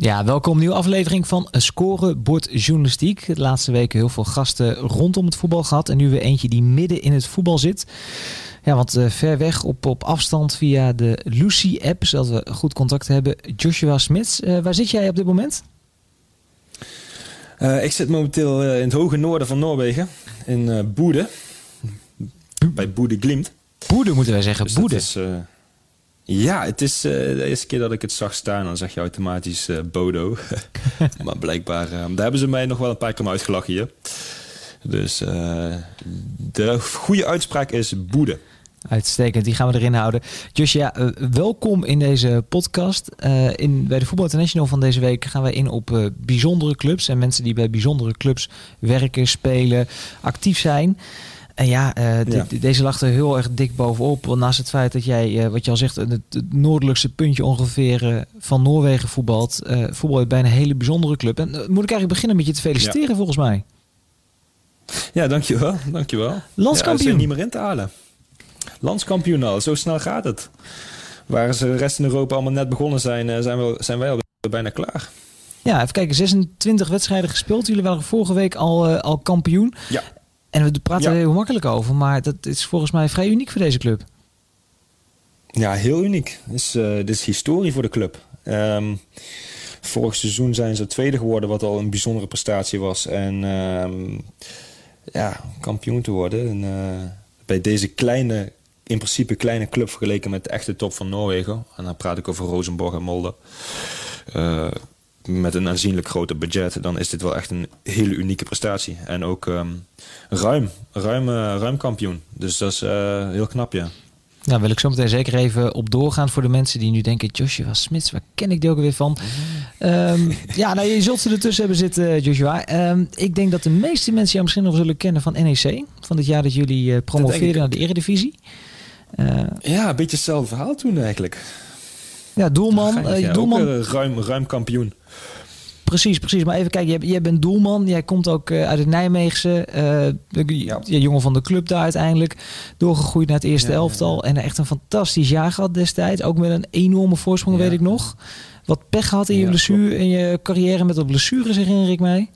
Ja, welkom nieuwe aflevering van Scorebord Journalistiek. De laatste weken heel veel gasten rondom het voetbal gehad. En nu weer eentje die midden in het voetbal zit. Ja, want uh, ver weg op, op afstand via de Lucy-app, zodat we goed contact hebben. Joshua Smits, uh, waar zit jij op dit moment? Uh, ik zit momenteel in het hoge noorden van Noorwegen, in Boede. Bij Boede Glimt. Boede moeten wij zeggen, dus Boede. Ja, het is uh, de eerste keer dat ik het zag staan, dan zeg je automatisch uh, Bodo. maar blijkbaar, uh, daar hebben ze mij nog wel een paar keer uitgelachen hier. Dus de goede uitspraak is Boede. Uitstekend, die gaan we erin houden. Joshua, welkom in deze podcast. in, bij de Voetbal International van deze week gaan wij in op bijzondere clubs. En mensen die bij bijzondere clubs werken, spelen, actief zijn. En ja, uh, ja. deze lag er heel erg dik bovenop. Want naast het feit dat jij, uh, wat je al zegt, het, het noordelijkste puntje ongeveer uh, van Noorwegen voetbalt. voetbal bij een hele bijzondere club. En moet ik eigenlijk beginnen met je te feliciteren, ja. volgens mij. Ja, dankjewel. dankjewel. Landskampioen. Ja, niet meer in te halen. Landskampioen al, zo snel gaat het. Waar ze de rest in Europa allemaal net begonnen zijn, zijn, we, zijn wij al bijna klaar. Ja, even kijken. 26 wedstrijden gespeeld. Jullie waren vorige week al, al kampioen. Ja. En we praten er heel makkelijk over, maar dat is volgens mij vrij uniek voor deze club. Ja, heel uniek. Dit is, uh, dit is historie voor de club. Um, vorig seizoen zijn ze tweede geworden, wat al een bijzondere prestatie was. En um, ja, kampioen te worden. En, uh, bij deze kleine, in principe kleine club vergeleken met de echte top van Noorwegen. En dan praat ik over Rosenborg en Molde. Uh, met een aanzienlijk groter budget, dan is dit wel echt een hele unieke prestatie. En ook um, ruim, ruim, uh, ruim kampioen. Dus dat is uh, heel knap, ja. Nou, wil ik zo meteen zeker even op doorgaan voor de mensen die nu denken: Joshua Smits, waar ken ik die ook weer van? um, ja, nou, je zult ze ertussen hebben zitten, Joshua. Um, ik denk dat de meeste mensen jou misschien nog zullen kennen van NEC, van het jaar dat jullie uh, promoveerden naar de Eredivisie. ja, een beetje hetzelfde verhaal toen eigenlijk. Ja, doelman. Ja, doelman. Ook, ruim, ruim kampioen. Precies, precies. Maar even kijken, jij, jij bent doelman. Jij komt ook uh, uit het Nijmeegse. Uh, ja. jongen van de club daar uiteindelijk. Doorgegroeid naar het eerste ja, elftal. En echt een fantastisch jaar gehad destijds. Ook met een enorme voorsprong, weet ik nog. Wat pech gehad in je blessure, in je carrière met de blessures, herinner ik mij.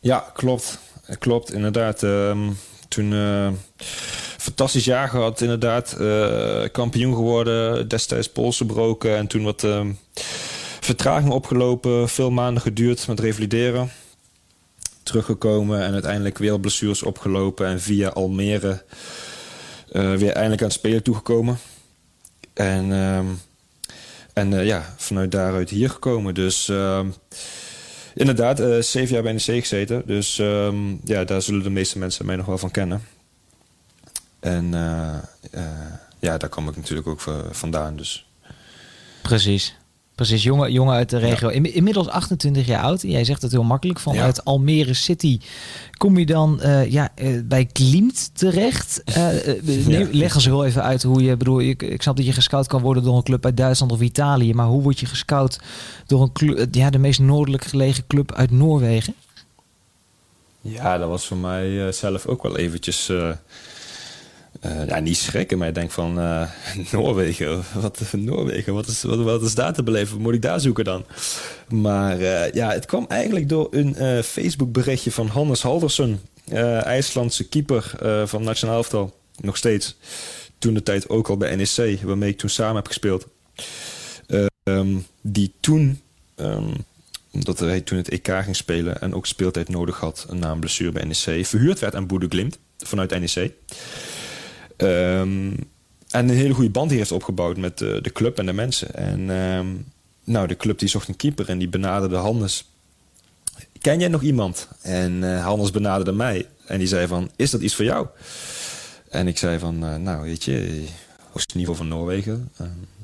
Ja, klopt. Klopt, inderdaad. Um, toen... Uh, fantastisch jaar gehad, inderdaad. kampioen geworden, destijds polsen gebroken en toen wat uh, vertraging opgelopen, veel maanden geduurd met revalideren. Teruggekomen en uiteindelijk weer blessures opgelopen en via Almere uh, weer eindelijk aan het spelen toegekomen. En, uh, en uh, ja, vanuit daaruit hier gekomen. Dus inderdaad, zeven jaar bij NEC gezeten. Dus ja, daar zullen de meeste mensen mij nog wel van kennen. En ja, daar kom ik natuurlijk ook vandaan. Dus. Precies. Precies, jongen, jongen uit de regio. Ja. Inmiddels 28 jaar oud. Jij zegt het heel makkelijk. Vanuit ja. Almere City kom je dan uh, ja, uh, bij Klimt terecht. Uh, ja. Leg ons heel even uit hoe je... bedoel, ik, ik snap dat je gescout kan worden door een club uit Duitsland of Italië. Maar hoe word je gescout door een club, ja, de meest noordelijk gelegen club uit Noorwegen? Ja, dat was voor mij zelf ook wel eventjes... Uh, ja, niet schrikken, maar ik denk van uh, Noorwegen, wat, Noorwegen wat, is, wat, wat, daar te beleven? Moet ik daar zoeken dan? Maar uh, ja, het kwam eigenlijk door een Facebook berichtje van Hannes Halversen, IJslandse keeper van Nationaal Elftal, nog steeds. Toen de tijd ook al bij NEC, waarmee ik toen samen heb gespeeld. Um, die toen, um, omdat hij toen het EK ging spelen en ook speeltijd nodig had na een blessure bij NEC, verhuurd werd aan Boede Glimt vanuit NEC. Um, en een hele goede band heeft opgebouwd met de, de club en de mensen. En um, nou, de club die zocht een keeper en die benaderde Hannes. Ken jij nog iemand? En uh, Hannes benaderde mij. En die zei van, is dat iets voor jou? En ik zei van, uh, nou weet je, hoogste niveau van Noorwegen.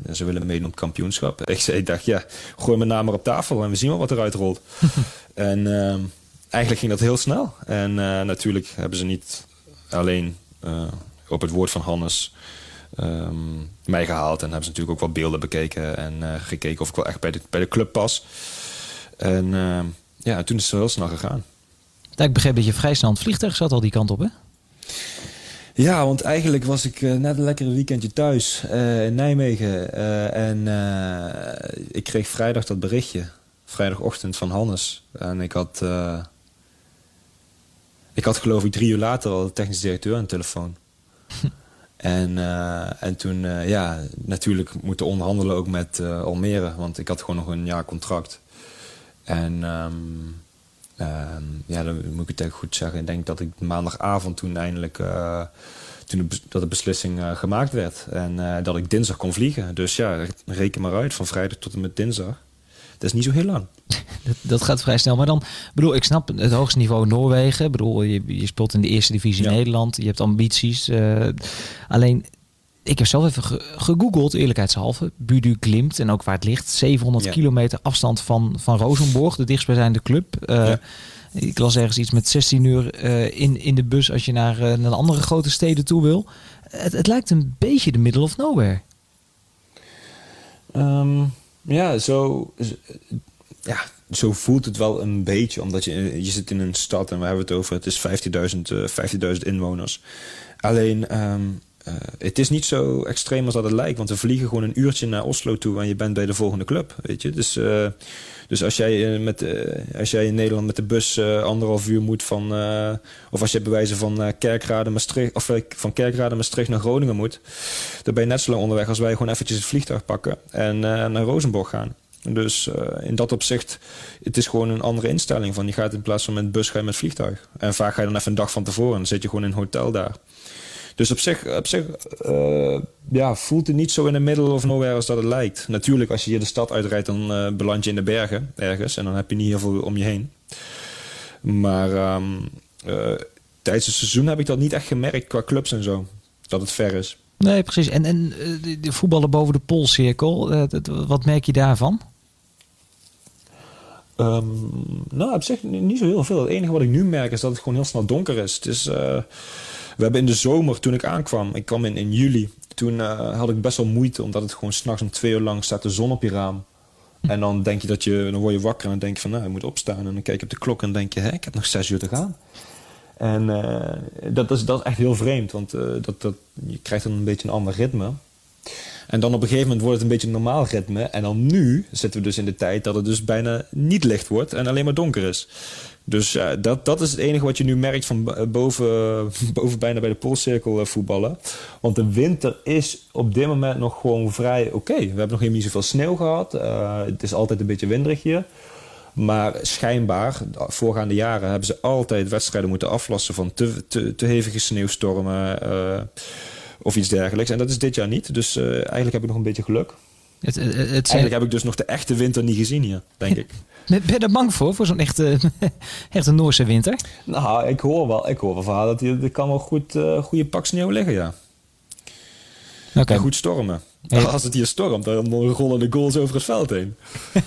en ze willen meedoen op kampioenschap. Ik, zei, ik dacht, ja, gooi mijn naam maar op tafel en we zien wel wat eruit rolt. en ehm, eigenlijk ging dat heel snel. En natuurlijk hebben ze niet alleen op het woord van Hannes um, mij gehaald. En hebben ze natuurlijk ook wat beelden bekeken en uh, gekeken of ik wel echt bij de, bij de club pas. En uh, ja, toen is het heel snel gegaan. ik begreep dat je vrij snel het vliegtuig zat al die kant op, hè? Ja, want eigenlijk was ik uh, net een lekkere weekendje thuis uh, in Nijmegen. en ik kreeg vrijdag dat berichtje. Vrijdagochtend van Hannes. En ik had... ik had geloof ik drie uur later al de technisch directeur aan de telefoon. En, uh, en toen, uh, ja, natuurlijk moeten onderhandelen ook met uh, Almere. Want ik had gewoon nog een jaar contract. En um, um, ja, dan moet ik het echt goed zeggen. Ik denk dat ik maandagavond toen eindelijk... toen dat de beslissing gemaakt werd. En dat ik dinsdag kon vliegen. Dus ja, reken maar uit. Van vrijdag tot en met dinsdag. Dat is niet zo heel lang. Dat, dat, gaat vrij snel. Maar dan, bedoel, ik snap het hoogste niveau Noorwegen. Ik bedoel, je, je speelt in de eerste divisie Nederland. Je hebt ambities. Uh, alleen, ik heb zelf even gegoogeld, eerlijkheidshalve. Budu Klimt en ook waar het ligt. 700 kilometer afstand van, van Rosenborg, de dichtstbijzijnde club. Uh, Ik las ergens iets met 16 uur uh, in, in de bus als je naar, naar andere grote steden toe wil. Het, het lijkt een beetje de middle of nowhere. Um, ja, zo, ja, zo voelt het wel een beetje. Omdat je, je zit in een stad en we hebben het over... het is 15.000 uh, 15.000 inwoners. Alleen, um, uh, het is niet zo extreem als dat het lijkt. Want we vliegen gewoon een uurtje naar Oslo toe... en je bent bij de volgende club, weet je. Dus, uh, dus als, jij, uh, met, als jij in Nederland met de bus anderhalf uur moet van... of als je bewijzen van Kerkrade, Maastricht... of van Kerkrade, Maastricht naar Groningen moet... dan ben je net zo lang onderweg als wij gewoon eventjes het vliegtuig pakken... en naar Rozenborg gaan. Dus in dat opzicht, het is gewoon een andere instelling. Van je gaat in plaats van met bus, ga je met vliegtuig. En vaak ga je dan even een dag van tevoren. Dan zit je gewoon in een hotel daar. Dus op zich, op zich uh, ja, voelt het niet zo in de middle of nowhere als dat het lijkt. Natuurlijk, als je hier de stad uitrijdt, dan uh, beland je in de bergen ergens. En dan heb je niet heel veel om je heen. Maar um, tijdens het seizoen heb ik dat niet echt gemerkt qua clubs en zo. Dat het ver is. Nee, precies. En, en de voetballen boven de poolcirkel, wat merk je daarvan? Um, nou, op zich niet zo heel veel. Het enige wat ik nu merk is dat het gewoon heel snel donker is. Het is we hebben in de zomer, toen ik aankwam, ik kwam in, in juli, toen uh, had ik best wel moeite, omdat het gewoon s'nachts om twee uur lang staat de zon op je raam. En dan denk je dat je, dan word je wakker en dan denk je van, nou, je moet opstaan. En dan kijk je op de klok en denk je, hé, ik heb nog zes uur te gaan. En uh, dat, is, dat echt heel vreemd, want uh, dat, dat, je krijgt dan een beetje een ander ritme. En dan op een gegeven moment wordt het een beetje een normaal ritme. En dan nu zitten we dus in de tijd dat het dus bijna niet licht wordt en alleen maar donker is. Dus ja, dat, dat is het enige wat je nu merkt van boven, boven bijna bij de poolcirkel eh, voetballen. Want de winter is op dit moment nog gewoon vrij oké. We hebben nog helemaal niet zoveel sneeuw gehad. Het is altijd een beetje winderig hier. Maar schijnbaar, de voorgaande jaren hebben ze altijd wedstrijden moeten aflossen van te, te, hevige sneeuwstormen of iets dergelijks. En dat is dit jaar niet. Dus eigenlijk heb ik nog een beetje geluk. Het, het, het Eigenlijk heb ik dus nog de echte winter niet gezien hier, denk ik. Ben je er bang voor, voor zo'n echte, echte Noorse winter? Nou, ik hoor wel, ik hoor wel verhaal dat er kan wel goed uh, goede pak sneeuw liggen, ja. Okay. En goed stormen. Als het hier stormt, dan rollen de goals over het veld heen.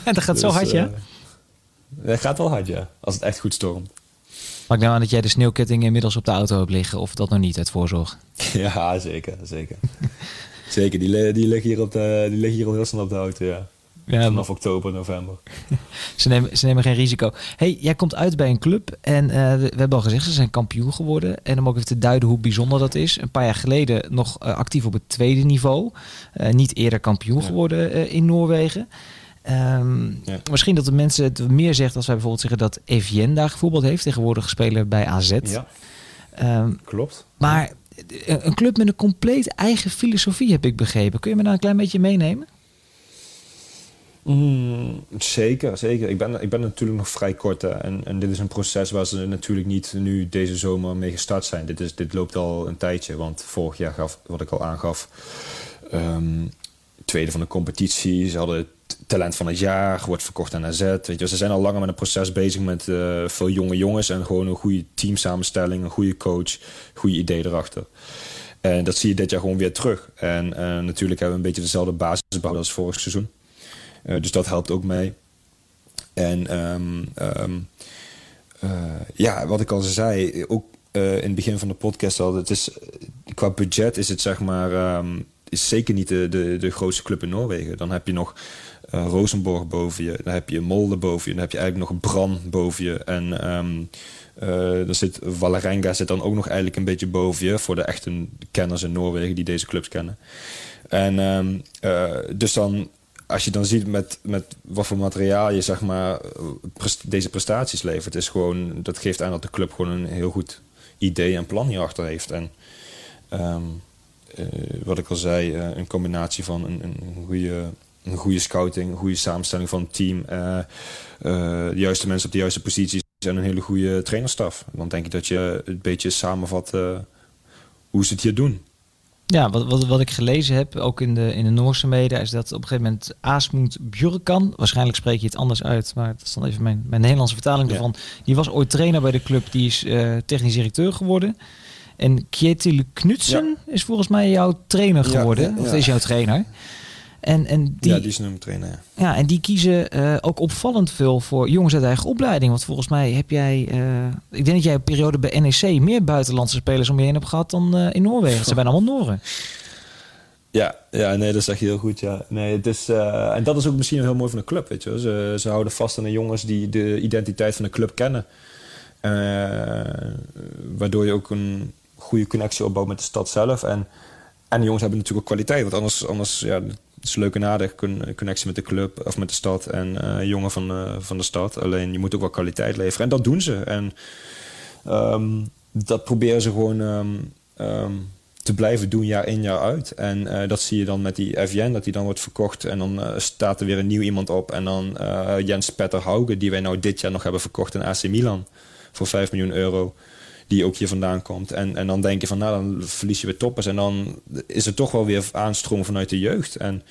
dat gaat dus, zo hard, ja? Uh, dat gaat wel hard, ja. Als het echt goed stormt. Maar ik neem aan dat jij de sneeuwketting inmiddels op de auto hebt liggen. Of dat nog niet uit voorzorg? Ja, zeker. Zeker. Zeker. Die, die, liggen hier op de, die liggen hier al heel snel op de auto, ja. Ja, Vanaf oktober, november. ze, nemen, ze nemen geen risico. hey, jij komt uit bij een club en uh, we hebben al gezegd, ze zijn kampioen geworden. En om ook even te duiden hoe bijzonder dat is. Een paar jaar geleden nog uh, actief op het tweede niveau. Uh, niet eerder kampioen ja. geworden in Noorwegen. Um, ja. Misschien dat de mensen het meer zegt als wij bijvoorbeeld zeggen dat Evian daar gevoetbald heeft. Tegenwoordig speler bij AZ. Ja, um, klopt. Maar een club met een compleet eigen filosofie heb ik begrepen. Kun je me daar een klein beetje meenemen? Mm, zeker, zeker. Ik ben, ik ben natuurlijk nog vrij kort. En, en dit is een proces waar ze natuurlijk niet nu deze zomer mee gestart zijn. Dit, is, dit loopt al een tijdje. Want vorig jaar gaf, wat ik al aangaf, um, tweede van de competitie. Ze hadden talent van het jaar, wordt verkocht aan AZ. Weet je, ze zijn al langer met een proces bezig met uh, veel jonge jongens. En gewoon een goede teamsamenstelling, een goede coach, goede idee erachter. En dat zie je dit jaar gewoon weer terug. En natuurlijk hebben we een beetje dezelfde basis behouden als vorig seizoen. dus dat helpt ook mee. En um, ja, wat ik al zei, ook in het begin van de podcast al, het is, qua budget is het zeg maar, um, is zeker niet de, de, de grootste club in Noorwegen. Dan heb je nog uh, Rosenborg boven je, dan heb je Molde boven je, dan heb je eigenlijk nog Bran boven je. En um, dan zit Valerenga zit dan ook nog eigenlijk een beetje boven je voor de echte kenners in Noorwegen die deze clubs kennen. En um, uh, dus dan als je dan ziet met, met wat voor materiaal je zeg maar, deze prestaties levert, is gewoon, dat geeft aan dat de club gewoon een heel goed idee en plan hierachter heeft. En uh, wat ik al zei, uh, een combinatie van een, een, goede, een goede scouting, een goede samenstelling van het team, uh, de juiste mensen op de juiste posities en een hele goede trainerstaf. Dan denk ik dat je een beetje samenvat hoe ze het hier doen. Ja, wat, wat, wat ik gelezen heb, ook in de, in de Noorse media, is dat op een gegeven moment Asmund Bjurkan, waarschijnlijk spreek je het anders uit, maar dat is dan even mijn, mijn Nederlandse vertaling ervan. Die was ooit trainer bij de club, die is technisch directeur geworden. En Kjetil Knutsen is volgens mij jouw trainer geworden, ja, of is jouw trainer. En, en die, ja, die is nummer trainer. Ja. ja, en die kiezen uh, ook opvallend veel voor jongens uit eigen opleiding. Want volgens mij heb jij, uh, ik denk dat jij een periode bij NEC meer buitenlandse spelers om je heen hebt gehad dan uh, in Noorwegen. Ze zijn allemaal Noren. Ja, ja, nee, dat zeg je heel goed. Ja. Nee, het is, en dat is ook misschien heel mooi van de club. Weet je. Ze, ze houden vast aan de jongens die de identiteit van de club kennen. waardoor je ook een goede connectie opbouwt met de stad zelf. En, en de jongens hebben natuurlijk ook kwaliteit. Want anders, anders ja, het is leuk en aardig, connectie met de club of met de stad en uh, jongen van, uh, van de stad. Alleen je moet ook wel kwaliteit leveren. En dat doen ze. En um, dat proberen ze gewoon um, um, te blijven doen jaar in jaar uit. En uh, dat zie je dan met die FJN, dat die dan wordt verkocht. En dan staat er weer een nieuw iemand op. En dan Jens Petter Hauge, die wij nou dit jaar nog hebben verkocht in AC Milan. Voor 5 miljoen euro die ook hier vandaan komt. En, en dan denk je van, nou, dan verlies je weer toppers. En dan is het toch wel weer aanstroom vanuit de jeugd. En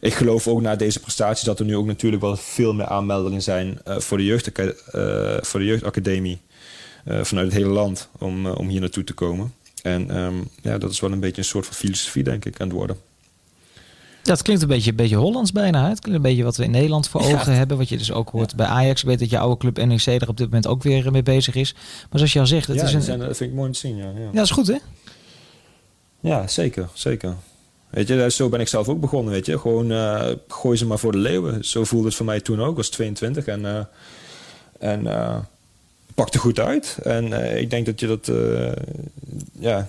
ik geloof ook na deze prestaties dat er nu ook natuurlijk wel veel meer aanmeldingen zijn uh, voor, de jeugd, uh, voor de jeugdacademie uh, vanuit het hele land om, om hier naartoe te komen. En um, ja, dat is wel een beetje een soort van filosofie, denk ik, aan het worden. Dat klinkt een beetje, een beetje Hollands bijna. Hè? Het klinkt een beetje wat we in Nederland voor ogen ja. hebben. Wat je dus ook hoort ja. bij Ajax. Ik weet dat je oude club NEC er op dit moment ook weer mee bezig is. Maar zoals je al zegt... Het ja, is een... zijn, dat vind ik mooi om te zien. Ja, ja. ja, dat is goed hè? Ja, zeker. Zeker. Weet je, zo ben ik zelf ook begonnen, weet je. Gewoon uh, gooi ze maar voor de leeuwen. Zo voelde het voor mij toen ook. Ik was 22 en... Uh, en uh, pakte goed uit. En ik denk dat je dat... ja,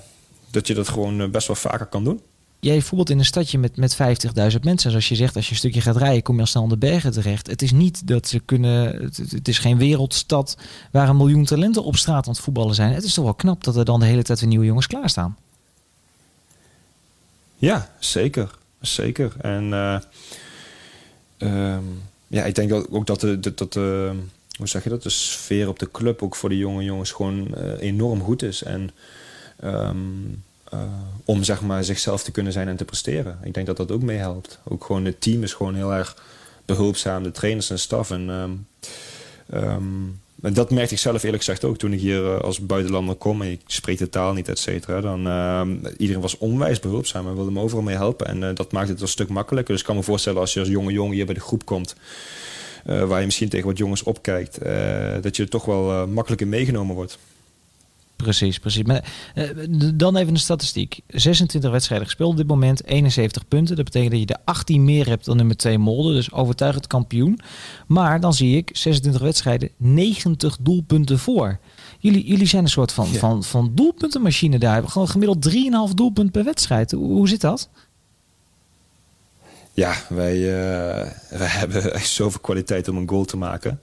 dat je dat gewoon best wel vaker kan doen jij voetbalt in een stadje met, met 50.000 mensen. Zoals je zegt, als je een stukje gaat rijden, kom je al snel aan de bergen terecht. Het is niet dat ze kunnen. Het, is geen wereldstad waar een miljoen talenten op straat aan het voetballen zijn. Het is toch wel knap dat er dan de hele tijd weer nieuwe jongens klaarstaan. Ja, zeker. Zeker. En uh, um, ja, ik denk ook dat de. Dat, hoe zeg je dat? De sfeer op de club ook voor de jonge jongens gewoon uh, enorm goed is. En. Um, uh, om zeg maar, zichzelf te kunnen zijn en te presteren. Ik denk dat dat ook meehelpt. Ook gewoon het team is gewoon heel erg behulpzaam, de trainers en staf. En, um, en dat merkte ik zelf eerlijk gezegd ook toen ik hier uh, als buitenlander kom. En ik spreek de taal niet, et cetera. Dan, uh, iedereen was onwijs behulpzaam en wilde me overal mee helpen. En uh, dat maakt het een stuk makkelijker. Dus ik kan me voorstellen als je als jonge jongen hier bij de groep komt... waar je misschien tegen wat jongens opkijkt... dat je toch wel makkelijker meegenomen wordt. Precies, precies. Maar, uh, dan even de statistiek. 26 wedstrijden gespeeld op dit moment, 71 punten. Dat betekent dat je er 18 meer hebt dan nummer 2 Molde. Dus overtuigend kampioen. Maar dan zie ik 26 wedstrijden, 90 doelpunten voor. Jullie, jullie zijn een soort van, ja. van, van doelpuntenmachine daar. Gewoon gemiddeld 3,5 doelpunt per wedstrijd. Hoe, hoe zit dat? Ja, wij, uh, wij hebben zoveel kwaliteit om een goal te maken.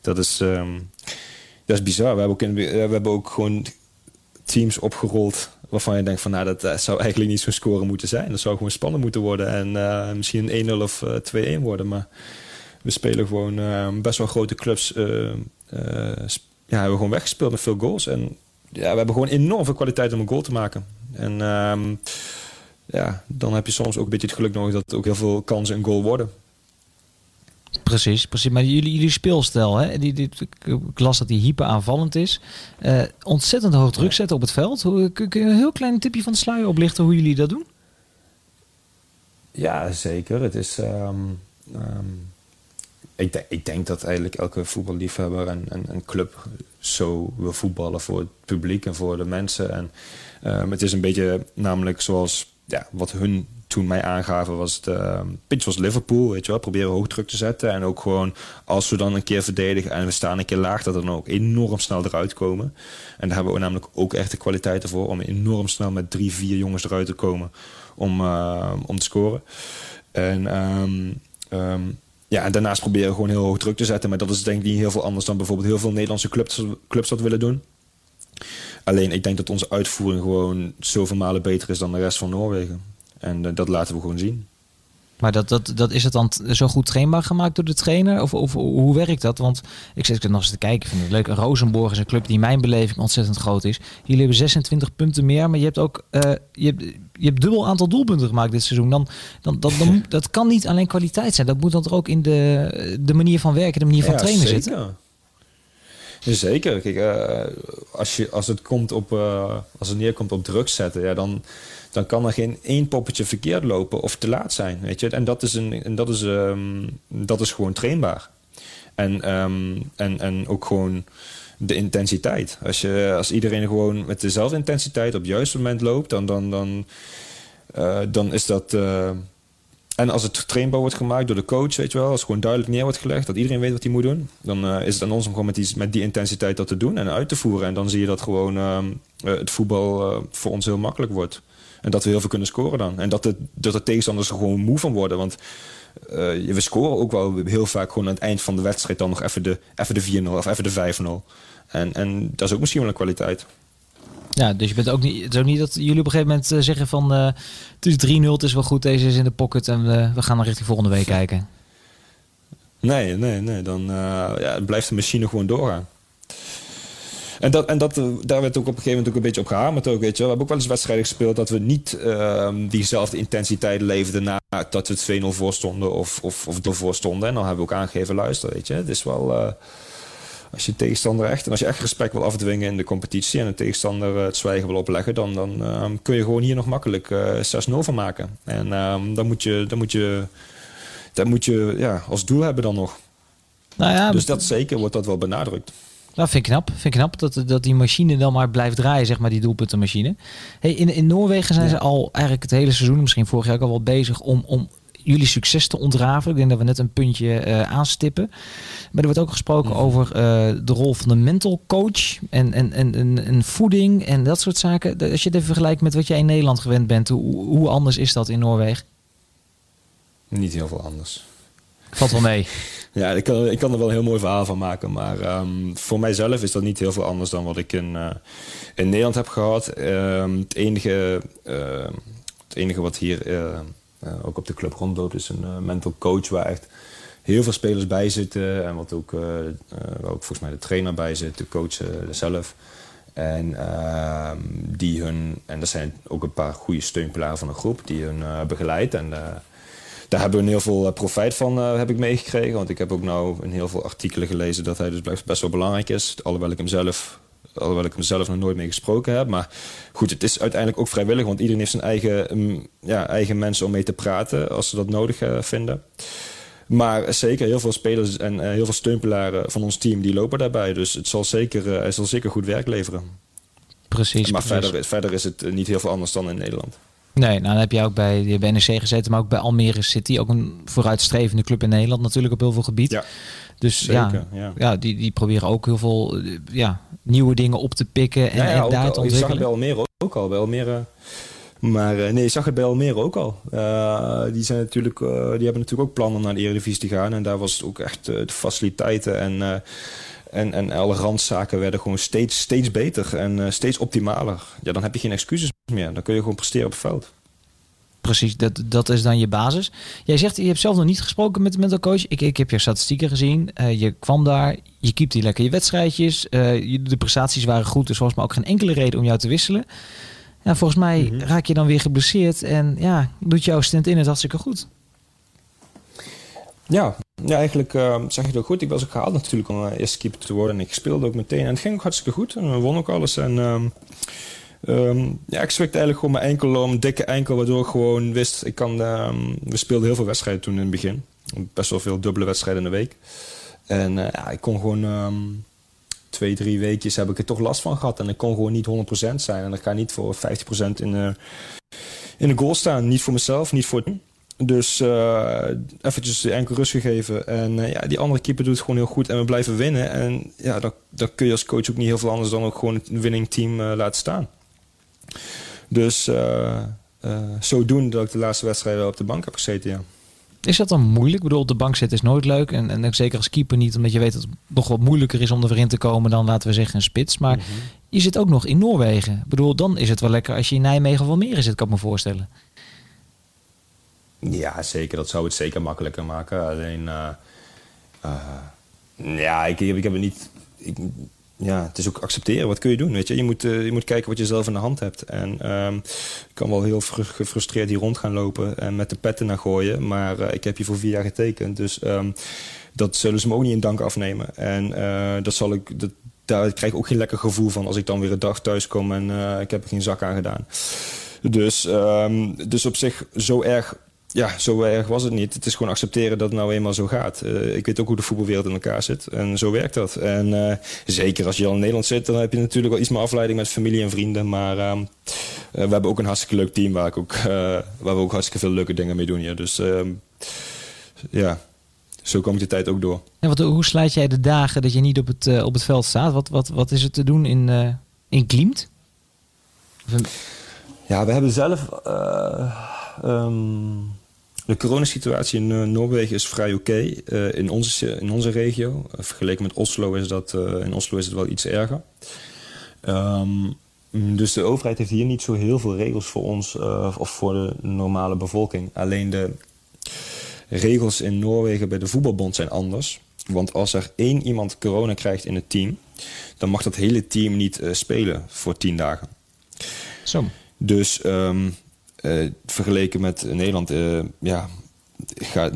Dat is... Um dat is bizar. We hebben ook, we hebben ook gewoon teams opgerold waarvan je denkt van nou dat, zou eigenlijk niet zo'n score moeten zijn. Dat zou gewoon spannend moeten worden en uh, misschien een 1-0 of uh, 2-1 worden. Maar we spelen gewoon uh, best wel grote clubs. Ja, hebben gewoon weggespeeld met veel goals. En ja, we hebben gewoon enorm veel kwaliteit om een goal te maken. En um, ja, dan heb je soms ook een beetje het geluk nodig dat ook heel veel kansen een goal worden. Precies, precies. Maar jullie, jullie speelstijl, hè? Die, die, ik las dat die hyper aanvallend is. Uh, ontzettend hoog druk zetten op het veld. Hoe, kun je een heel klein tipje van de sluier oplichten hoe jullie dat doen? Ja, zeker. Het is. Um, um, ik, de, ik, denk dat eigenlijk elke voetballiefhebber en, en, en, club zo wil voetballen voor het publiek en voor de mensen. En um, het is een beetje namelijk zoals ja, wat hun toen mij aangaven was de uh, pitch was Liverpool, weet je wel, proberen hoog druk te zetten en ook gewoon als we dan een keer verdedigen en we staan een keer laag, dat we dan ook enorm snel eruit komen. En daar hebben we namelijk ook echt de kwaliteiten voor om enorm snel met drie, vier jongens eruit te komen om, uh, om te scoren. En um, ja, en daarnaast proberen we gewoon heel hoog druk te zetten. Maar dat is denk ik niet heel veel anders dan bijvoorbeeld heel veel Nederlandse clubs, clubs dat willen doen. Alleen ik denk dat onze uitvoering gewoon zoveel malen beter is dan de rest van Noorwegen. En uh, dat laten we gewoon zien. Maar dat, dat, dat is het dan zo goed trainbaar gemaakt door de trainer? Of, of hoe werkt dat? Want ik zit er nog eens te kijken, ik vind het leuk. Rosenborg is een club die in mijn beleving ontzettend groot is. Jullie hebben 26 punten meer, maar je hebt ook uh, je hebt, je hebt dubbel aantal doelpunten gemaakt dit seizoen. Dan, dan, dan, dat kan niet alleen kwaliteit zijn. Dat moet dan er ook in de, de manier van werken, de manier van ja, trainen zeker. zitten. Zeker. Kijk, uh, als, je, als, het komt op, uh, als het neerkomt op druk zetten, ja, dan, dan kan er geen één poppetje verkeerd lopen of te laat zijn. Weet je? En dat is, een, en dat is, um, dat is gewoon trainbaar. En, um, en, en ook gewoon de intensiteit. Als, je, als iedereen gewoon met dezelfde intensiteit op het juiste moment loopt, dan, dan, dan, uh, dan is dat. Uh, en als het trainbaar wordt gemaakt door de coach, weet je wel, als gewoon duidelijk neer wordt gelegd, dat iedereen weet wat hij moet doen, dan uh, is het aan ons om gewoon met die, met die intensiteit dat te doen en uit te voeren. En dan zie je dat gewoon het voetbal voor ons heel makkelijk wordt. En dat we heel veel kunnen scoren dan. En dat de, dat de tegenstanders er gewoon moe van worden. Want uh, we scoren ook wel heel vaak gewoon aan het eind van de wedstrijd dan nog even de, even de 4-0 of even de 5-0. En, en dat is ook misschien wel een kwaliteit. Ja, dus je bent ook niet, het is ook niet dat jullie op een gegeven moment zeggen van uh, het is 3-0, het is wel goed, deze is in de pocket en we, we gaan dan richting volgende week kijken. Nee, nee, nee. Dan uh, ja, blijft de machine gewoon doorgaan. En, dat, en dat, daar werd ook op een gegeven moment ook een beetje op gehamerd. Ook, weet je. We hebben ook wel eens wedstrijden gespeeld dat we niet uh, diezelfde intensiteit leefden nadat we 2-0 voor stonden of, of, of voor stonden. En dan hebben we ook aangegeven, luister, weet je. Het is wel... Uh, als je tegenstander echt en als je echt respect wil afdwingen in de competitie en een tegenstander het zwijgen wil opleggen, dan, dan uh, kun je gewoon hier nog makkelijk 6-0 van maken. En ehm, dan moet je, dan moet je, dan moet je ja, als doel hebben dan nog. Nou ja, dus dat zeker wordt dat wel benadrukt. Nou, vind ik knap. Vind ik knap dat, dat die machine dan maar blijft draaien, zeg maar, die doelpuntenmachine. Hey, in, in Noorwegen zijn ze al eigenlijk het hele seizoen, misschien vorig jaar ook al wel bezig om, om jullie succes te ontrafelen. Ik denk dat we net een puntje uh, aanstippen. Maar er wordt ook gesproken over uh, de rol van de mental coach en, en, en, en, en, voeding en dat soort zaken. Als je het even vergelijkt met wat jij in Nederland gewend bent, hoe, hoe anders is dat in Noorwegen? Niet heel veel anders. Valt wel mee. Ja, ik kan, ik kan er wel een heel mooi verhaal van maken. Maar um, voor mijzelf is dat niet heel veel anders dan wat ik in, uh, in Nederland heb gehad. Um, het, enige, uh, het enige wat hier uh, ook op de club rondloopt is een mental coach waar echt heel veel spelers bij zitten. En wat ook, waar ook volgens mij de trainer bij zit, de coach zelf. En ehm, die hun, en er zijn ook een paar goede steunpilaren van een groep die hun begeleidt. En daar hebben we heel veel eh, profijt van, uh, heb ik meegekregen. Want ik heb ook nou in heel veel artikelen gelezen dat hij dus best wel belangrijk is. Alhoewel ik hem zelf, alhoewel ik hem zelf nog nooit mee gesproken heb. Maar goed, het is uiteindelijk ook vrijwillig. Want iedereen heeft zijn eigen, um, ja, eigen mensen om mee te praten als ze dat nodig uh, vinden. Maar zeker heel veel spelers en uh, heel veel steunpilaren van ons team die lopen daarbij. Dus het zal zeker, uh, hij zal zeker goed werk leveren. Precies. Maar precies. Verder, verder is het niet heel veel anders dan in Nederland. Nee, nou dan heb je ook bij de NEC gezeten, maar ook bij Almere City. Ook een vooruitstrevende club in Nederland natuurlijk op heel veel gebied. Ja, dus zeker, ja, ja. ja die, die proberen ook heel veel ja, nieuwe dingen op te pikken en, ja, ja, en daar al, te ontwikkelen. Je zag het bij Almere ook al. Bij Almere, maar uh, nee, je zag het bij Almere ook al. Uh, die, zijn natuurlijk, uh, die hebben natuurlijk ook plannen naar de Eredivisie te gaan. En daar was het ook echt de faciliteiten en en, en alle randzaken werden gewoon steeds, steeds beter en uh, steeds optimaler. Ja, dan heb je geen excuses meer. Dan kun je gewoon presteren op het veld. Precies, dat, dat is dan je basis. Jij zegt, je hebt zelf nog niet gesproken met de mental coach. Ik, ik heb je statistieken gezien. Uh, je kwam daar, je keept die lekker je wedstrijdjes. Uh, de prestaties waren goed, dus volgens mij ook geen enkele reden om jou te wisselen. Ja, volgens mij mm -hmm. raak je dan weer geblesseerd en ja, doet jouw stint in het hartstikke goed. Ja, ja, eigenlijk uh, zeg je het ook goed. Ik was ook gehaald natuurlijk om uh, eerste keeper te worden. En ik speelde ook meteen. En het ging ook hartstikke goed. En we wonnen ook alles. En um, ja, ik zwikte eigenlijk gewoon mijn enkel om. Dikke enkel, waardoor ik gewoon wist... Ik kan, we speelden heel veel wedstrijden toen in het begin. Best wel veel dubbele wedstrijden in de week. En uh, ja, ik kon gewoon... twee, drie weekjes heb ik er toch last van gehad. En ik kon gewoon niet 100% zijn. En ik ga niet voor 50% in, uh, in de goal staan. Niet voor mezelf, niet voor het. Dus uh, eventjes enkel rust gegeven. En uh, ja, die andere keeper doet het gewoon heel goed en we blijven winnen. En ja, dan, dan kun je als coach ook niet heel veel anders dan ook gewoon het winning team uh, laten staan. Dus zodoende dat ik de laatste wedstrijden op de bank heb gezeten, ja. Is dat dan moeilijk? Ik bedoel, op de bank zitten is nooit leuk. En, en zeker als keeper niet, omdat je weet dat het nog wat moeilijker is om er weer in te komen dan, laten we zeggen, een spits. Maar mm -hmm. je zit ook nog in Noorwegen. Ik bedoel, dan is het wel lekker als je in Nijmegen of Almere zit, kan ik me voorstellen. Ja, zeker. Dat zou het zeker makkelijker maken. Alleen, uh, uh, ja, ik, ik heb het niet. Ik, ja, het is ook accepteren. Wat kun je doen? Weet je? Je, moet, uh, je moet kijken wat je zelf in de hand hebt. En um, ik kan wel heel gefrustreerd hier rond gaan lopen en met de petten naar gooien. Maar ik heb je voor vier jaar getekend. Dus um, dat zullen ze me ook niet in dank afnemen. En dat zal ik. Dat, daar krijg ik ook geen lekker gevoel van als ik dan weer een dag thuis kom en ik heb er geen zak aan gedaan. Dus, um, dus op zich zo erg ja, zo erg was het niet. Het is gewoon accepteren dat het nou eenmaal zo gaat. Uh, ik weet ook hoe de voetbalwereld in elkaar zit. En zo werkt dat. En uh, zeker als je al in Nederland zit, dan heb je natuurlijk wel iets meer afleiding met familie en vrienden. Maar uh, we hebben ook een hartstikke leuk team waar, ik ook, waar we ook hartstikke veel leuke dingen mee doen hier. Dus ehm, ja, zo komt de tijd ook door. En wat, hoe sluit jij de dagen dat je niet op het, op het veld staat? Wat, wat, wat is er te doen in, in Klimt? Ja, we hebben zelf... Um, de coronasituatie in uh, Noorwegen is vrij oké okay, uh, in, onze, in onze regio. Uh, vergeleken met Oslo is, dat, in Oslo is het wel iets erger. Um, dus de overheid heeft hier niet zo heel veel regels voor ons of voor de normale bevolking. Alleen de regels in Noorwegen bij de voetbalbond zijn anders. Want als er één iemand corona krijgt in het team... dan mag dat hele team niet spelen voor tien dagen. Zo. Dus... Um, uh, vergeleken met Nederland, uh, ja,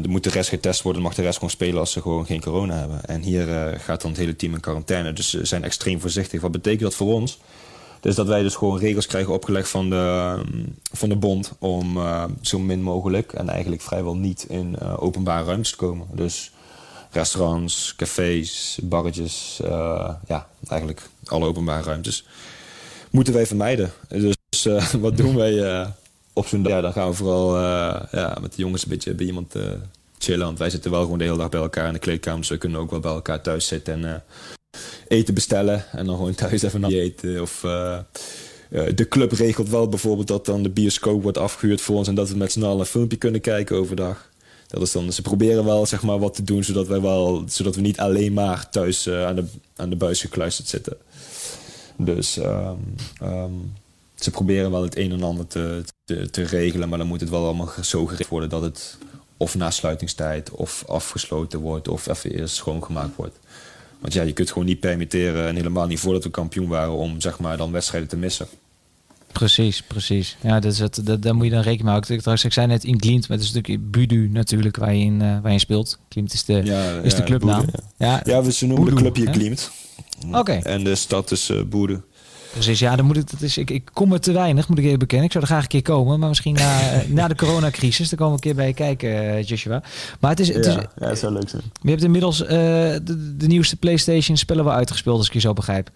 moet de rest getest worden, mag de rest gewoon spelen als ze gewoon geen corona hebben. En hier uh, gaat dan het hele team in quarantaine. Dus ze zijn extreem voorzichtig. Wat betekent dat voor ons? Dus dat wij dus gewoon regels krijgen opgelegd van de, van de bond om zo min mogelijk en eigenlijk vrijwel niet in openbare ruimtes te komen. Dus restaurants, cafés, barretjes, ja, eigenlijk alle openbare ruimtes moeten wij vermijden. Dus wat doen wij? Op zo'n dag, ja, dan gaan we vooral uh, ja, met de jongens een beetje bij iemand uh, chillen. Want wij zitten wel gewoon de hele dag bij elkaar in de kleedkamer. Dus we kunnen ook wel bij elkaar thuis zitten en uh, eten bestellen. En dan gewoon thuis even naar eten. Of de club regelt wel bijvoorbeeld dat dan de bioscoop wordt afgehuurd voor ons. En dat we met z'n allen een filmpje kunnen kijken overdag. Dat is dan, ze proberen wel zeg maar, wat te doen zodat, wij wel, zodat we niet alleen maar thuis aan, de, aan de buis gekluisterd zitten. Dus um, um, ze proberen wel het een en ander te, te, te, regelen, maar dan moet het wel allemaal zo gericht worden dat het of na sluitingstijd of afgesloten wordt of even eerst schoongemaakt wordt. Want ja, je kunt gewoon niet permitteren, en helemaal niet voordat we kampioen waren, om zeg maar dan wedstrijden te missen. Precies, precies. Ja, dat is het, dat, daar moet je dan rekening mee houden. Trouwens, ik zei net in Klimt, met een stukje Budu natuurlijk, waar je in, uh, waar je speelt. Klimt is de, ja, is ja, de clubnaam. Boede, ja. ja, we ze noemen Boedu, de club hier. Oké. Okay. En de stad is uh, Boede. Precies, ja, dan moet ik, dat is, ik, ik kom er te weinig, moet ik even bekennen. Ik zou er graag een keer komen, maar misschien na, na de coronacrisis, dan komen we een keer bij je kijken, Joshua. Maar het is... Het ja, is, ja, zou leuk zijn. Je hebt inmiddels uh, de, de, nieuwste PlayStation spellen wel uitgespeeld, als ik je zo begrijp.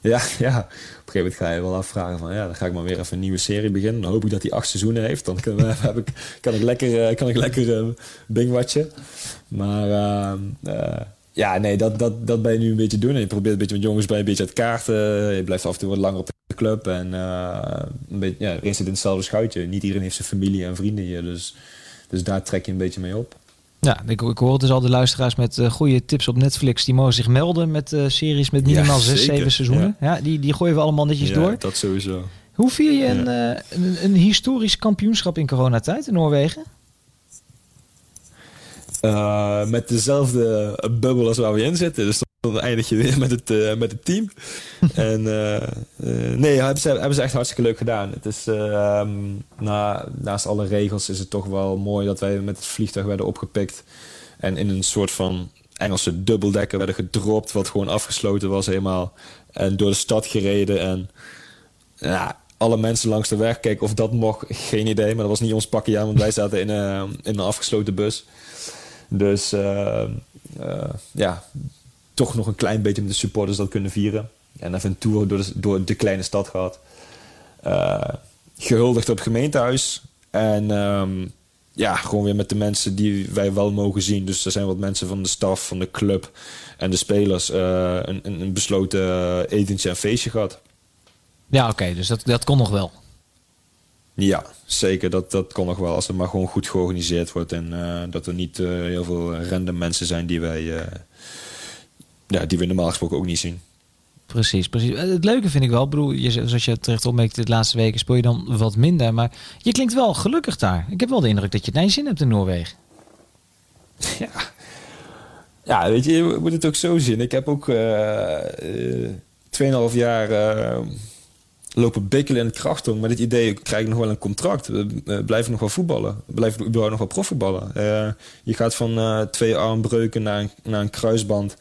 Ja, ja, op een gegeven moment ga je wel afvragen van ja, dan ga ik maar weer even een nieuwe serie beginnen. Dan hoop ik dat hij acht seizoenen heeft. Dan kan, heb ik, kan ik lekker, kan ik lekker uh, bingwatchen. Maar uh, ja, nee, dat, dat, dat ben je nu een beetje doen. En je probeert een beetje met jongens bij een beetje uit kaarten. Je blijft af en toe wat langer op de club. En uh, een beetje, ja, iedereen zit in hetzelfde schuitje. Niet iedereen heeft zijn familie en vrienden hier. Dus, dus daar trek je een beetje mee op. Ja, ik, ik hoor dus al de luisteraars met uh, goede tips op Netflix. Die mogen zich melden met uh, series met minimaal ja, zes, zeven seizoenen. Ja. ja. die, die gooien we allemaal netjes ja, door. dat sowieso. Hoe vier je een, een, een historisch kampioenschap in coronatijd in Noorwegen? Uh, met dezelfde bubbel als waar we in zitten. Dus dan eindig je weer met het, uh, met het team. en uh, nee, hebben ze, hebben ze echt hartstikke leuk gedaan. Het is, um, na, naast alle regels is het toch wel mooi dat wij met het vliegtuig werden opgepikt. En in een soort van Engelse dubbeldekker werden gedropt, wat gewoon afgesloten was helemaal. En door de stad gereden. En ja, alle mensen langs de weg keken of dat mocht, geen idee. Maar dat was niet ons pakje aan, want wij zaten in, uh, in een afgesloten bus. Dus uh, uh, ja, toch nog een klein beetje met de supporters dat kunnen vieren. En even een tour door de, door de kleine stad gehad. gehuldigd op het gemeentehuis. En um, ja, gewoon weer met de mensen die wij wel mogen zien. Dus er zijn wat mensen van de staf, van de club en de spelers een, een, besloten etentje en feestje gehad. Ja, oké, dus dat, dat kon nog wel. Ja, zeker. Dat, dat kon nog wel. Als het maar gewoon goed georganiseerd wordt. En uh, dat er niet uh, heel veel random mensen zijn die wij... Uh, ja, die we normaal gesproken ook niet zien. Precies, precies. Het leuke vind ik wel, broer, je, zoals je terecht opmerkt, de laatste weken speel je dan wat minder. Maar je klinkt wel gelukkig daar. Ik heb wel de indruk dat je het naar zin hebt in Noorwegen. Ja. ja, weet je, je moet het ook zo zien. Ik heb ook 2,5 jaar lopen bikkelen in het krachton met het idee, krijg ik nog wel een contract? We blijven nog wel voetballen. We blijven überhaupt nog wel profvoetballen. Uh, je gaat van uh, twee armbreuken naar een, naar een kruisband.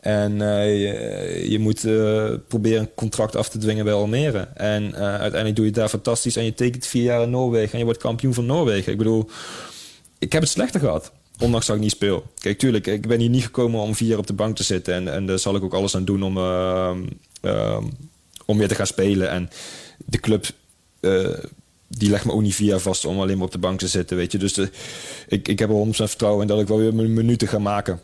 En uh, je, moet proberen een contract af te dwingen bij Almere. En uiteindelijk doe je daar fantastisch. En je tekent vier jaar in Noorwegen. En je wordt kampioen van Noorwegen. Ik bedoel, ik heb het slechter gehad. Ondanks dat ik niet speel. Kijk, tuurlijk, ik ben hier niet gekomen om vier jaar op de bank te zitten. En, en daar zal ik ook alles aan doen om om weer te gaan spelen. En de club uh, die legt me ook niet via vast om alleen maar op de bank te zitten, weet je. Dus de, ik, ik heb er 100% vertrouwen in dat ik wel weer mijn minuten ga maken.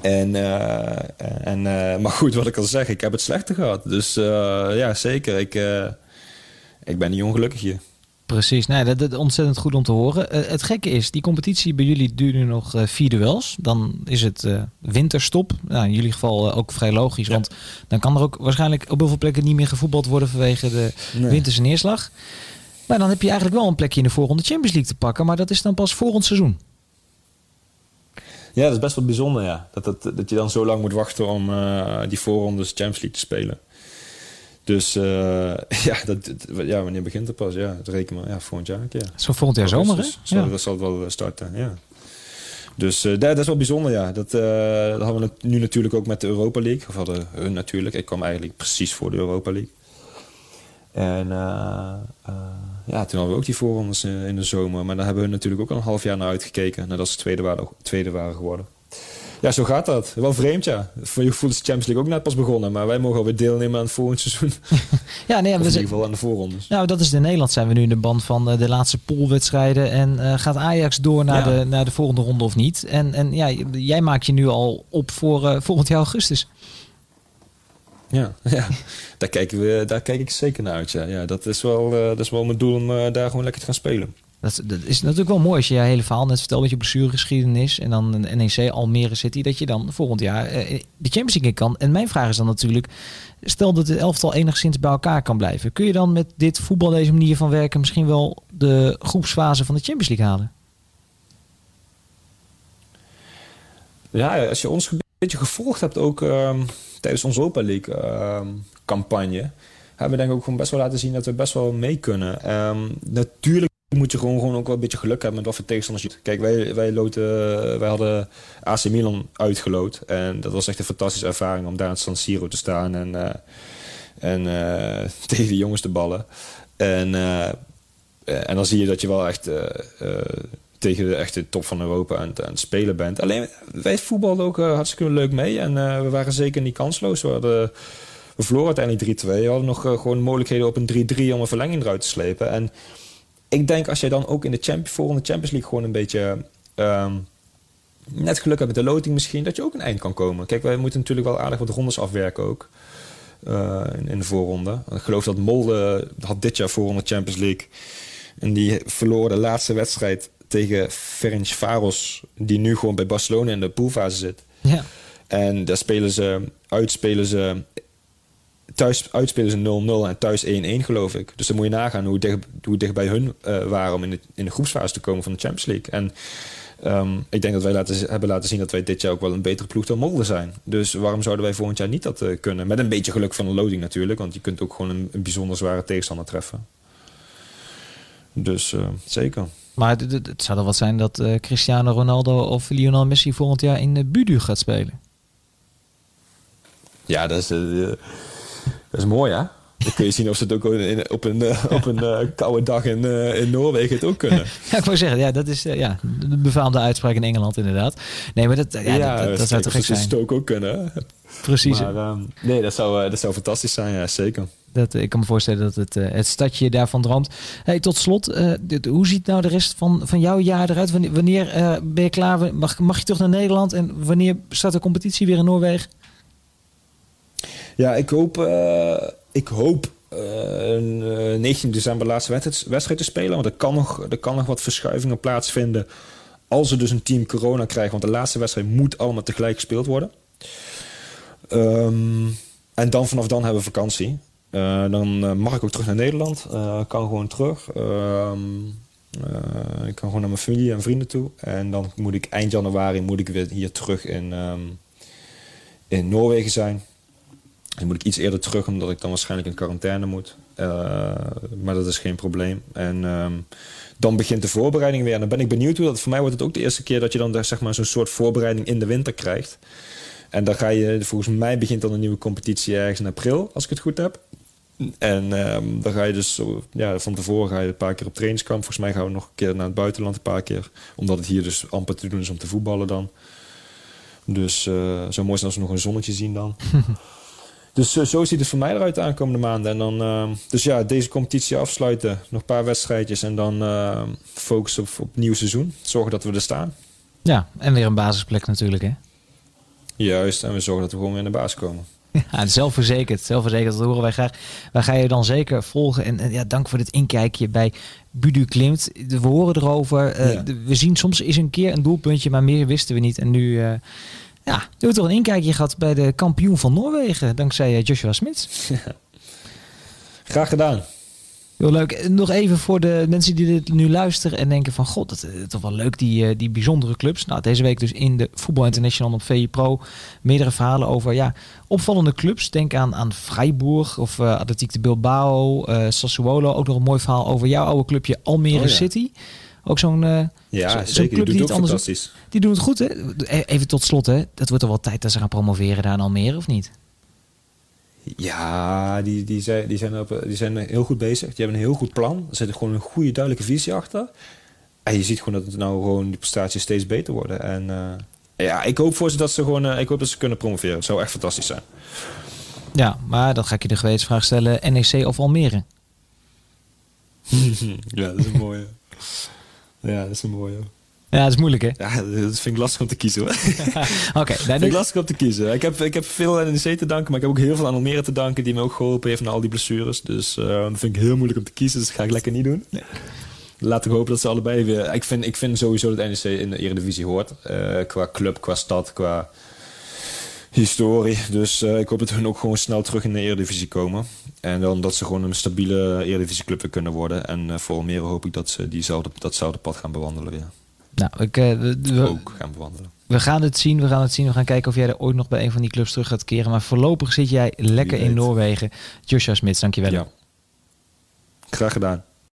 En, uh, en, maar goed, wat ik al zeg, ik heb het slechter gehad. Dus ja, zeker. Ik, ik ben niet ongelukkig hier. Precies, nee, dat, is ontzettend goed om te horen. Uh, het gekke is, die competitie bij jullie duurt nu nog uh, vier duels. Dan is het uh, winterstop. Nou, in jullie geval ook vrij logisch, ja. want dan kan er ook waarschijnlijk op heel veel plekken niet meer gevoetbald worden vanwege de nee. winterse neerslag. Maar dan heb je eigenlijk wel een plekje in de voorronde Champions League te pakken, maar dat is dan pas volgend seizoen. Ja, dat is best wel bijzonder, ja. Dat, dat, dat je dan zo lang moet wachten om die voorrondes Champions League te spelen. Dus uh, ja, dat, ja, wanneer begint het pas? Ja, het reken maar ja, volgend jaar. Ja. Zo volgend jaar zomer, hè? Zal, ja. Dat zal het wel starten, ja. Dus uh, dat, dat, is wel bijzonder, ja. Dat, uh, dat hadden we nu natuurlijk ook met de Europa League. Of hadden hun natuurlijk. Ik kwam eigenlijk precies voor de Europa League. En ja, toen hadden we ook die voorrondes in de zomer. Maar daar hebben we natuurlijk ook al een half jaar naar uitgekeken. Nadat ze tweede waren, tweede waren geworden. Ja, zo gaat dat. Wel vreemd, ja. Voor je voelt de Champions League ook net pas begonnen. Maar wij mogen alweer deelnemen aan het volgende seizoen. ja, nee, we in ieder geval aan de voorrondes. Nou, dat is in Nederland zijn we nu in de band van de laatste poolwedstrijden. En uh, gaat Ajax door naar, ja. de, naar de volgende ronde of niet? En, en ja, jij maakt je nu al op voor uh, volgend jaar augustus. Ja, ja. Daar, kijken we, daar kijk ik zeker naar uit. Ja. Ja, dat, is wel, uh, dat is wel mijn doel om daar gewoon lekker te gaan spelen. Dat, is natuurlijk wel mooi als je je hele verhaal net vertelt met je blessuregeschiedenis en dan een NEC Almere City, dat je dan volgend jaar uh, de Champions League kan. En mijn vraag is dan natuurlijk, stel dat het elftal enigszins bij elkaar kan blijven, kun je dan met dit voetbal, deze manier van werken, misschien wel de groepsfase van de Champions League halen? Ja, als je ons een beetje gevolgd hebt ook um, tijdens onze Europa League um, campagne, hebben we denk ik ook gewoon best wel laten zien dat we best wel mee kunnen. Um, natuurlijk moet je gewoon, gewoon ook wel een beetje geluk hebben met wat voor tegenstanders je... Kijk, wij, wij, loten, wij hadden AC Milan uitgeloot. En dat was echt een fantastische ervaring om daar in San Siro te staan en, uh, en uh, tegen de jongens te ballen. En, en dan zie je dat je wel echt tegen de echte top van Europa aan, aan het spelen bent. Alleen, wij voetbalden ook hartstikke leuk mee. En we waren zeker niet kansloos. We hadden... We verloren uiteindelijk 3-2. We hadden nog gewoon mogelijkheden op een 3-3 om een verlenging eruit te slepen. En ik denk als jij dan ook in de champion, volgende Champions League gewoon een beetje um, net geluk hebt met de loting misschien, dat je ook een eind kan komen. Kijk, wij moeten natuurlijk wel aardig wat rondes afwerken ook. Uh, in, in, de voorronde. Ik geloof dat Molde had dit jaar voorronde Champions League. En die verloor de laatste wedstrijd tegen Ferencvaros, die nu gewoon bij Barcelona in de poolfase zit. Ja. En daar spelen ze, uitspelen ze thuis uitspelen ze 0-0 en thuis 1-1 geloof ik. Dus dan moet je nagaan hoe, dicht, hoe dicht bij hun uh, waren om in de, in de groepsfase te komen van de Champions League. En Ehm, ik denk dat wij laten, hebben laten zien dat wij dit jaar ook wel een betere ploeg dan Molde zijn. Dus waarom zouden wij volgend jaar niet dat uh, kunnen? Met een beetje geluk van de loading natuurlijk. Want je kunt ook gewoon een, een bijzonder zware tegenstander treffen. Dus uh, zeker. Maar het, het, zou er wat zijn dat uh, Cristiano Ronaldo of Lionel Messi volgend jaar in Budu gaat spelen. Ja, dat is, dat is mooi hè? Dan kun je zien of ze het ook in, op een, op een uh, koude dag in, uh, in Noorwegen het ook kunnen. Ja, ik wou zeggen, ja, dat is uh, ja, de befaamde uitspraak in Engeland inderdaad. Nee, maar dat, ja, ja dat, dat, dat zou toch gek zijn. Dat zou ook kunnen. Precies. Maar, um, nee, dat zou, dat zou fantastisch zijn, ja, zeker. Dat, ik kan me voorstellen dat het, het stadje daarvan droomt. Hey, tot slot, dit, hoe ziet nou de rest van, van jouw jaar eruit? Wanneer, wanneer ben je klaar? Mag, mag je terug naar Nederland? En wanneer start de competitie weer in Noorwegen? Ja, ik hoop ik hoop uh, 19 december laatste wedstrijd te spelen. Want er kan, nog, er kan nog wat verschuivingen plaatsvinden. Als er dus een team corona krijgt. Want de laatste wedstrijd moet allemaal tegelijk gespeeld worden. Um, en dan vanaf dan hebben we vakantie. Dan mag ik ook terug naar Nederland. Uh, kan gewoon terug. Uh, ik kan gewoon naar mijn familie en vrienden toe. En dan moet ik eind januari moet ik weer hier terug in, um, in Noorwegen zijn. Dan moet ik iets eerder terug, omdat ik dan waarschijnlijk in quarantaine moet. Uh, maar dat is geen probleem. En um, dan begint de voorbereiding weer. En dan ben ik benieuwd hoe dat... Voor mij wordt het ook de eerste keer dat je dan zeg maar, zo'n soort voorbereiding in de winter krijgt. En dan ga je... Volgens mij begint dan een nieuwe competitie ergens in april, als ik het goed heb. En um, dan ga je dus... Ja, van tevoren ga je een paar keer op trainingskamp. Volgens mij gaan we nog een keer naar het buitenland een paar keer. Omdat het hier dus amper te doen is om te voetballen dan. Dus uh, zo mooi zijn als we nog een zonnetje zien dan. Dus uh, zo ziet het voor mij eruit de aankomende maanden. En dan, uh, dus ja, deze competitie afsluiten. Nog een paar wedstrijdjes. En dan uh, focus op, op nieuw seizoen. Zorgen dat we er staan. Ja, en weer een basisplek natuurlijk, hè? Juist, en we zorgen dat we gewoon weer in de baas komen. Ja, zelfverzekerd. Zelfverzekerd, dat horen wij graag. Wij gaan je dan zeker volgen. En, en ja, dank voor dit inkijkje bij Budu Klimt. We horen erover. Ja. We zien soms eens een keer een doelpuntje, maar meer wisten we niet. En nu... Ja, we hebben toch een inkijkje gehad bij de kampioen van Noorwegen, dankzij Joshua Smits. Graag gedaan. Heel leuk. Nog even voor de mensen die dit nu luisteren en denken van... God, dat is toch wel leuk, die, die bijzondere clubs. Nou, deze week dus in de Voetbal International op VI Pro... meerdere verhalen over ja, opvallende clubs. Denk aan, aan Freiburg of uh, Atletiek de Bilbao, uh, Sassuolo. Ook nog een mooi verhaal over jouw oude clubje Almere oh, ja. City... Ook zo'n uh, ja, zo, zeker. Club die, die het anders fantastisch. Die doen het goed, hè? Even tot slot, hè? Dat wordt er wel tijd dat ze gaan promoveren daar in Almere, of niet? Ja, die, die, zijn, die, zijn op, die zijn heel goed bezig. Die hebben een heel goed plan. Er zit gewoon een goede, duidelijke visie achter. En je ziet gewoon dat het nou gewoon die prestaties steeds beter worden. En uh, ja, ik hoop voor ze dat ze gewoon, uh, ik hoop dat ze kunnen promoveren. Het zou echt fantastisch zijn. Ja, maar dan ga ik je de gewetensvraag stellen: NEC of Almere? ja, dat is een mooie. Ja, dat is een mooie. Ja, dat is moeilijk, hè? Ja, dat vind ik lastig om te kiezen, hoor. Oké. Okay, vind ik lastig om te kiezen. Ik heb, ik heb veel aan NEC te danken, maar ik heb ook heel veel aan Almere te danken... die me ook geholpen heeft na al die blessures. Dus uh, dat vind ik heel moeilijk om te kiezen, dus dat ga ik lekker niet doen. Nee. Laat ik hopen dat ze allebei weer... Ik vind, ik vind sowieso dat NEC in de Eredivisie hoort. Uh, qua club, qua stad, qua historie. Dus uh, ik hoop dat hun ook gewoon snel terug in de Eredivisie komen. En dan dat ze gewoon een stabiele Eredivisieclub weer kunnen worden. En uh, voor Almere hoop ik dat ze diezelfde, datzelfde pad gaan bewandelen weer. Nou, ik, uh, we, ook gaan bewandelen. We gaan het zien, we gaan het zien. We gaan kijken of jij er ooit nog bij een van die clubs terug gaat keren. Maar voorlopig zit jij lekker in Noorwegen. Joshua Smits, dankjewel. Ja. Graag gedaan.